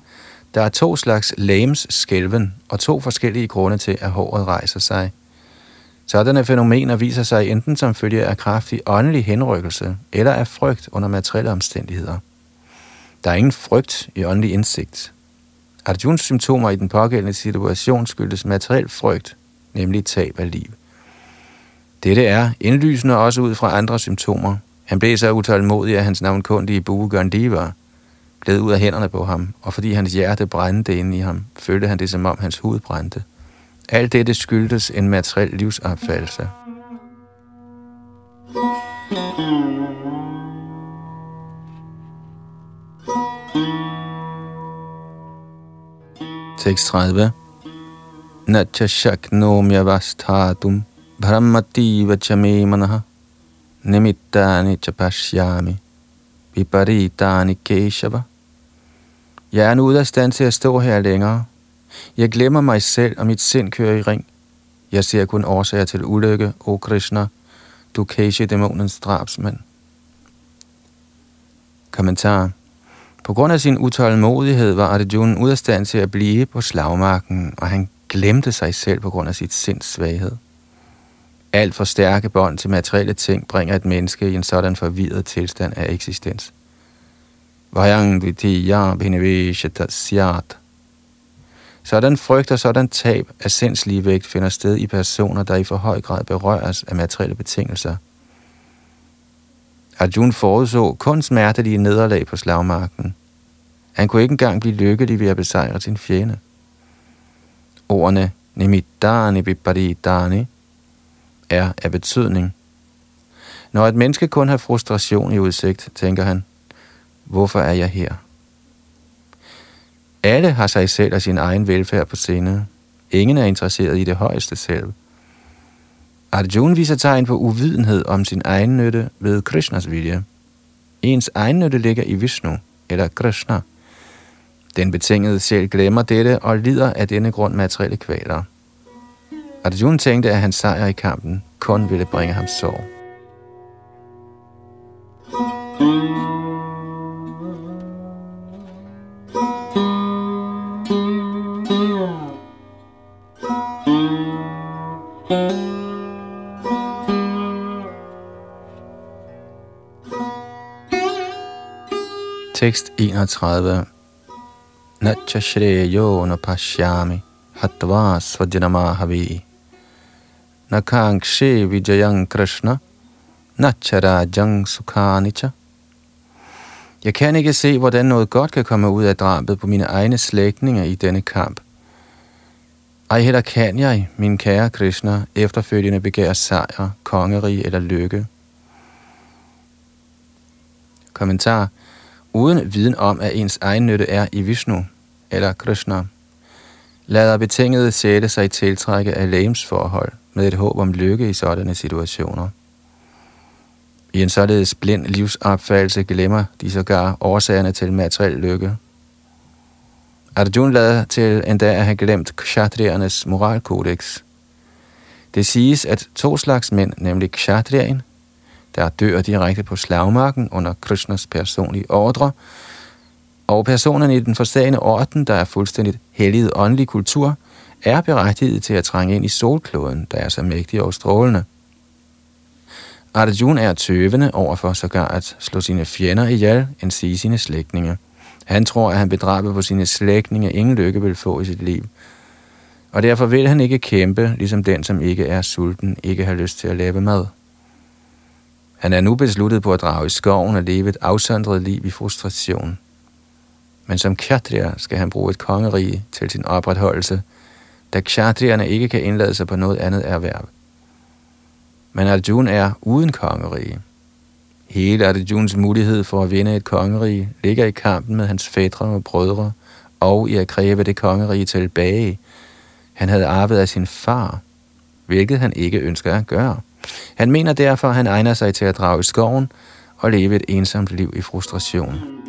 Der er to slags lames skælven, og to forskellige grunde til, at håret rejser sig – Sådanne fænomener viser sig enten som følge af kraftig åndelig henrykkelse eller af frygt under materielle omstændigheder. Der er ingen frygt i åndelig indsigt. Arjuns symptomer i den pågældende situation skyldes materiel frygt, nemlig tab af liv. Dette er indlysende også ud fra andre symptomer. Han blev så utålmodig, at hans navnkundige bue Gandiva gled ud af hænderne på ham, og fordi hans hjerte brændte inde i ham, følte han det som om hans hud brændte. Alt dette skyldtes en materiel livsopfattelse. Tekst 30 Natcha shaknom vasthatum brahmati vachame manaha. Nimittani chapashyami viparitani keshava. Jeg er nu ude af stand til at stå her længere, jeg glemmer mig selv, og mit sind kører i ring. Jeg ser kun årsager til ulykke, o Krishna, du Keshi dæmonens drabsmand. Kommentar. På grund af sin utålmodighed var Arjuna ud af stand til at blive på slagmarken, og han glemte sig selv på grund af sit sinds svaghed. Alt for stærke bånd til materielle ting bringer et menneske i en sådan forvirret tilstand af eksistens. Vajang dvitiya bhinaveshata syat sådan frygt og sådan tab af sindslige vægt finder sted i personer, der i for høj grad berøres af materielle betingelser. Arjun forudså kun smertelige nederlag på slagmarken. Han kunne ikke engang blive lykkelig ved at besejre sin fjende. Ordene nimiddani viparidani er af betydning. Når et menneske kun har frustration i udsigt, tænker han, hvorfor er jeg her? Alle har sig selv og sin egen velfærd på sinde. Ingen er interesseret i det højeste selv. Arjuna viser tegn på uvidenhed om sin egen nytte ved Krishnas vilje. Ens egen nytte ligger i Vishnu, eller Krishna. Den betingede sjæl glemmer dette og lider af denne grund materielle kvaler. Arjuna tænkte, at hans sejr i kampen kun ville bringe ham sorg. Tekst 31 Natcha shreyo no pashyami hatva svajnamahavi Nakankshi vijayang krishna Nacharajang sukhanicha Jeg kan ikke se, hvordan noget godt kan komme ud af drabet på mine egne slægtninge i denne kamp. Ej heller kan jeg, min kære Krishna, efterfølgende begære sejr, kongerige eller lykke. Kommentar uden viden om, at ens egen nytte er i Vishnu eller Krishna, lader betingede sjæle sig tiltrække af lægemsforhold med et håb om lykke i sådanne situationer. I en således blind livsopfattelse glemmer de sågar årsagerne til materiel lykke. Arjuna lader til endda at have glemt kshatriernes moralkodex. Det siges, at to slags mænd, nemlig kshatrien, der dør direkte på slagmarken under Krishnas personlige ordre, og personerne i den forsagende orden, der er fuldstændigt helliget åndelig kultur, er berettiget til at trænge ind i solkloden, der er så mægtig og strålende. Arjuna er tøvende overfor sågar at slå sine fjender ihjel, end sige sine slægtninge. Han tror, at han bedrabet på sine slægtninge ingen lykke vil få i sit liv. Og derfor vil han ikke kæmpe, ligesom den, som ikke er sulten, ikke har lyst til at lave mad. Han er nu besluttet på at drage i skoven og leve et afsondret liv i frustration. Men som kshatriya skal han bruge et kongerige til sin opretholdelse, da kjatrierne ikke kan indlade sig på noget andet erhverv. Men Arjuna er uden kongerige. Hele Arjuns mulighed for at vinde et kongerige ligger i kampen med hans fædre og brødre, og i at kræve det kongerige tilbage. Han havde arvet af sin far, hvilket han ikke ønsker at gøre. Han mener derfor, at han egner sig til at drage i skoven og leve et ensomt liv i frustration.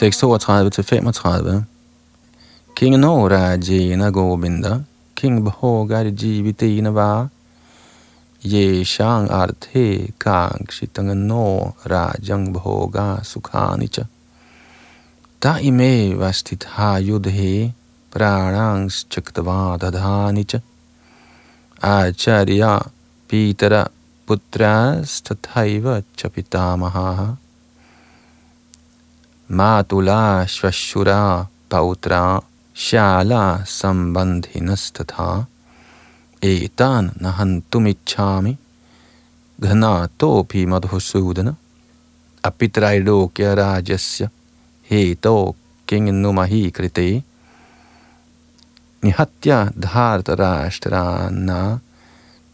Tekst 32-35. King Nora Jena Govinda, King Bhogar Jivitina Va, Ye Shang Arthe Kang Shitanga No Rajang Bhoga Sukhanicha. Ta ime vastit ha yudhe pranangs chaktava dadhanicha. Acharya pitara Putras Tathaiva Chapitamaha. Chapitamaha. Matula shvashura pautra shala sambandhinasthatha etan nahantumichhami ghana topi madhusudana apitrailokya rajasya heto kinnumahi krite nihatya dharta rashtrana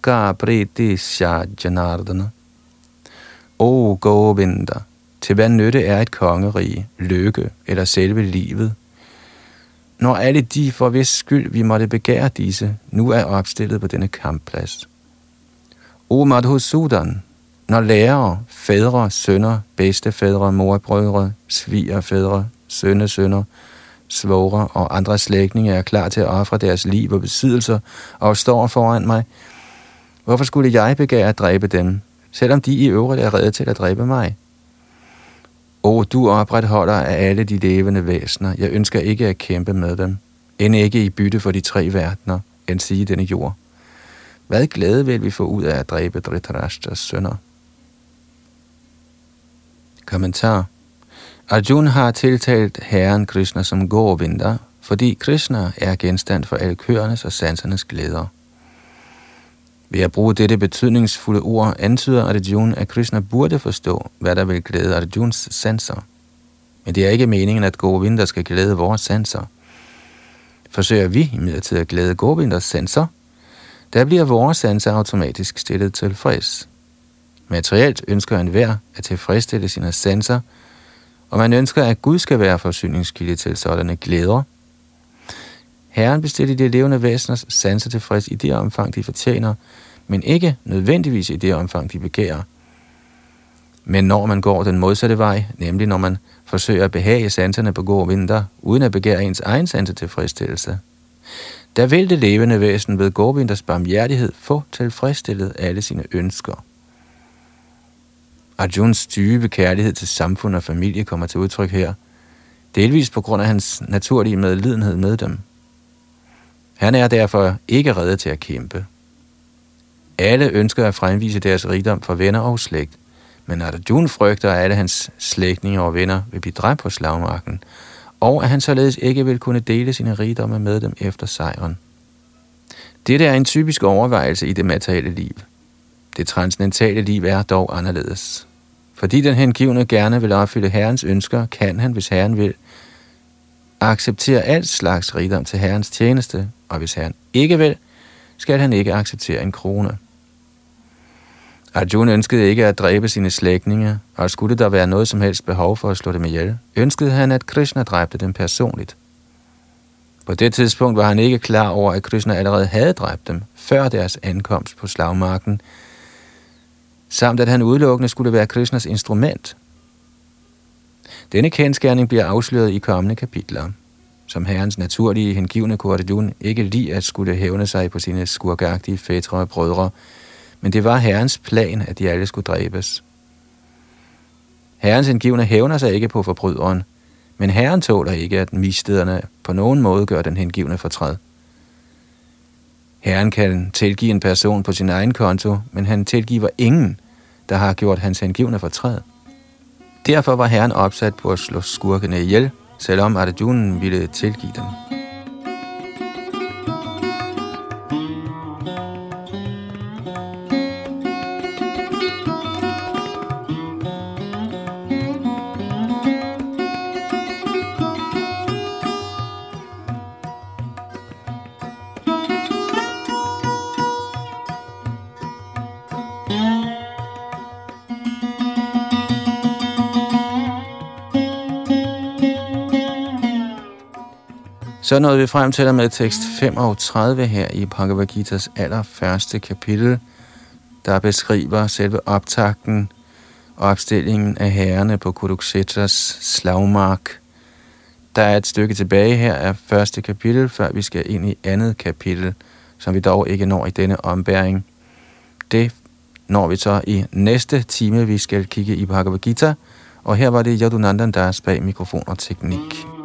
ka priti janardana O Govinda, til hvad nytte er et kongerige, lykke eller selve livet, når alle de, for hvis skyld vi måtte begære disse, nu er opstillet på denne kampplads. O Madhusudan, når lærere, fædre, sønner, bedstefædre, morbrødre, svigerfædre, sønnesønner, svogre og andre slægtninge er klar til at ofre deres liv og besiddelser og står foran mig, hvorfor skulle jeg begære at dræbe dem, selvom de i øvrigt er reddet til at dræbe mig? O, du opretholder af alle de levende væsener. Jeg ønsker ikke at kæmpe med dem. End ikke i bytte for de tre verdener, end sige denne jord. Hvad glæde vil vi få ud af at dræbe Dhritarashtas sønner? Kommentar Arjuna har tiltalt Herren Krishna som Govinda, fordi Krishna er genstand for alle køernes og sansernes glæder. Ved at bruge dette betydningsfulde ord antyder Arjuna, at Krishna burde forstå, hvad der vil glæde Arjuns sanser. Men det er ikke meningen, at Govinda skal glæde vores sanser. Forsøger vi imidlertid at glæde Govindas sanser, der bliver vores sanser automatisk stillet tilfreds. Materielt ønsker en hver at tilfredsstille sine sanser, og man ønsker, at Gud skal være forsyningskilde til sådanne glæder. Herren bestiller de levende væseners sanser tilfreds i det omfang, de fortjener, men ikke nødvendigvis i det omfang, de begærer. Men når man går den modsatte vej, nemlig når man forsøger at behage sanserne på gode vinter, uden at begære ens egen sanse tilfredsstillelse, der vil det levende væsen ved Gorvinders barmhjertighed få tilfredsstillet alle sine ønsker. Arjuns dybe kærlighed til samfund og familie kommer til udtryk her, delvis på grund af hans naturlige medlidenhed med dem. Han er derfor ikke reddet til at kæmpe. Alle ønsker at fremvise deres rigdom for venner og slægt, men Arjun frygter, at alle hans slægtninge og venner vil blive dræbt på slagmarken, og at han således ikke vil kunne dele sine rigdomme med dem efter sejren. Dette er en typisk overvejelse i det materielle liv. Det transcendentale liv er dog anderledes. Fordi den hengivne gerne vil opfylde Herrens ønsker, kan han, hvis Herren vil, acceptere alt slags rigdom til Herrens tjeneste, og hvis Herren ikke vil, skal han ikke acceptere en krone. Arjuna ønskede ikke at dræbe sine slægtninge, og skulle der være noget som helst behov for at slå dem ihjel, ønskede han, at Krishna dræbte dem personligt. På det tidspunkt var han ikke klar over, at Krishna allerede havde dræbt dem, før deres ankomst på slagmarken, samt at han udelukkende skulle være Krishnas instrument. Denne kendskærning bliver afsløret i kommende kapitler. Som herrens naturlige hengivne Kordajun ikke lige at skulle hævne sig på sine skurkagtige fætre og brødre, men det var herrens plan, at de alle skulle dræbes. Herrens hengivne hævner sig ikke på forbryderen, men herren tåler ikke, at mistederne på nogen måde gør den hengivne fortræd. Herren kan tilgive en person på sin egen konto, men han tilgiver ingen, der har gjort hans hengivne fortræd. Derfor var herren opsat på at slå skurkene ihjel, selvom Arjunen ville tilgive dem. Så nåede vi frem til med tekst 35 her i Bhagavad Gita's allerførste kapitel, der beskriver selve optakten og opstillingen af herrene på Kuruksetras slagmark. Der er et stykke tilbage her af første kapitel, før vi skal ind i andet kapitel, som vi dog ikke når i denne ombæring. Det når vi så i næste time, vi skal kigge i Bhagavad Gita, og her var det Yadunandan Das bag mikrofon og teknik.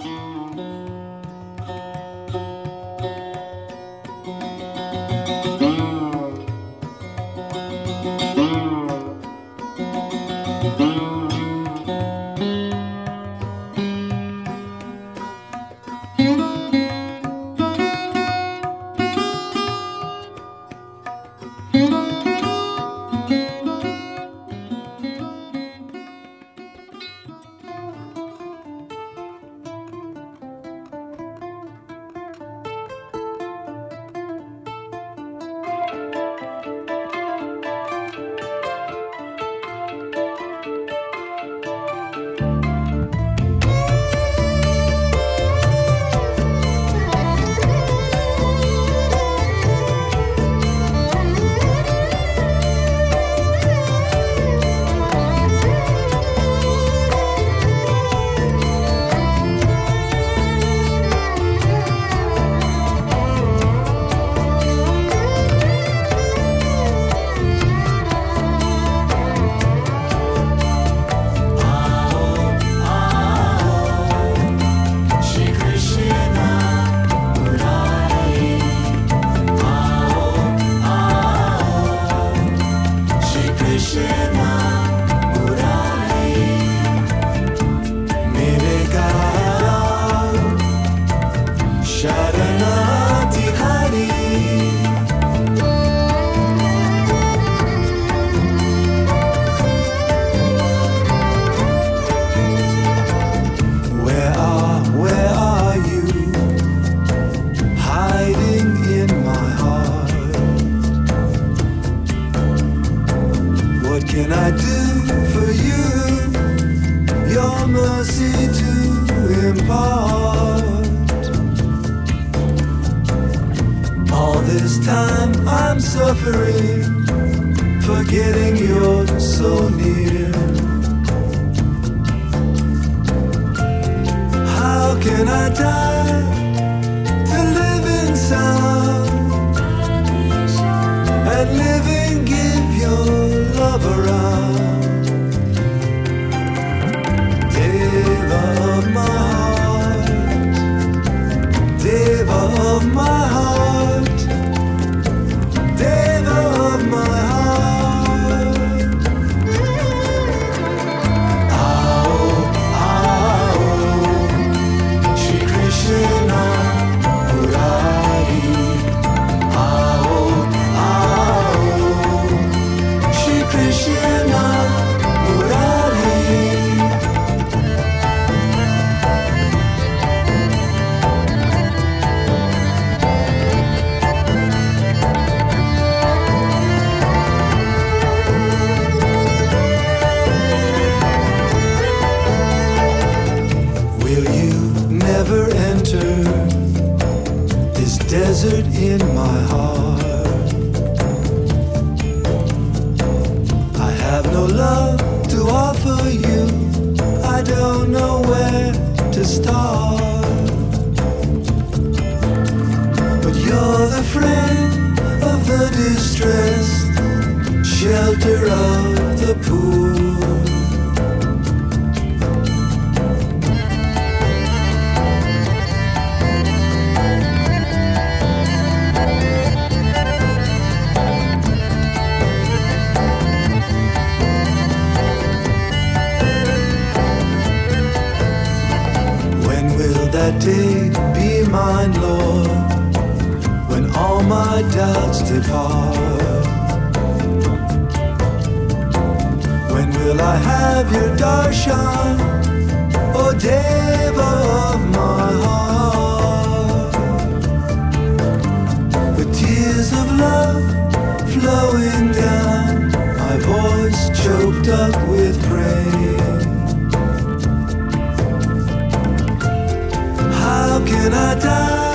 around. Will I have your darshan, O Deva of my heart? The tears of love flowing down, my voice choked up with praise. How can I die?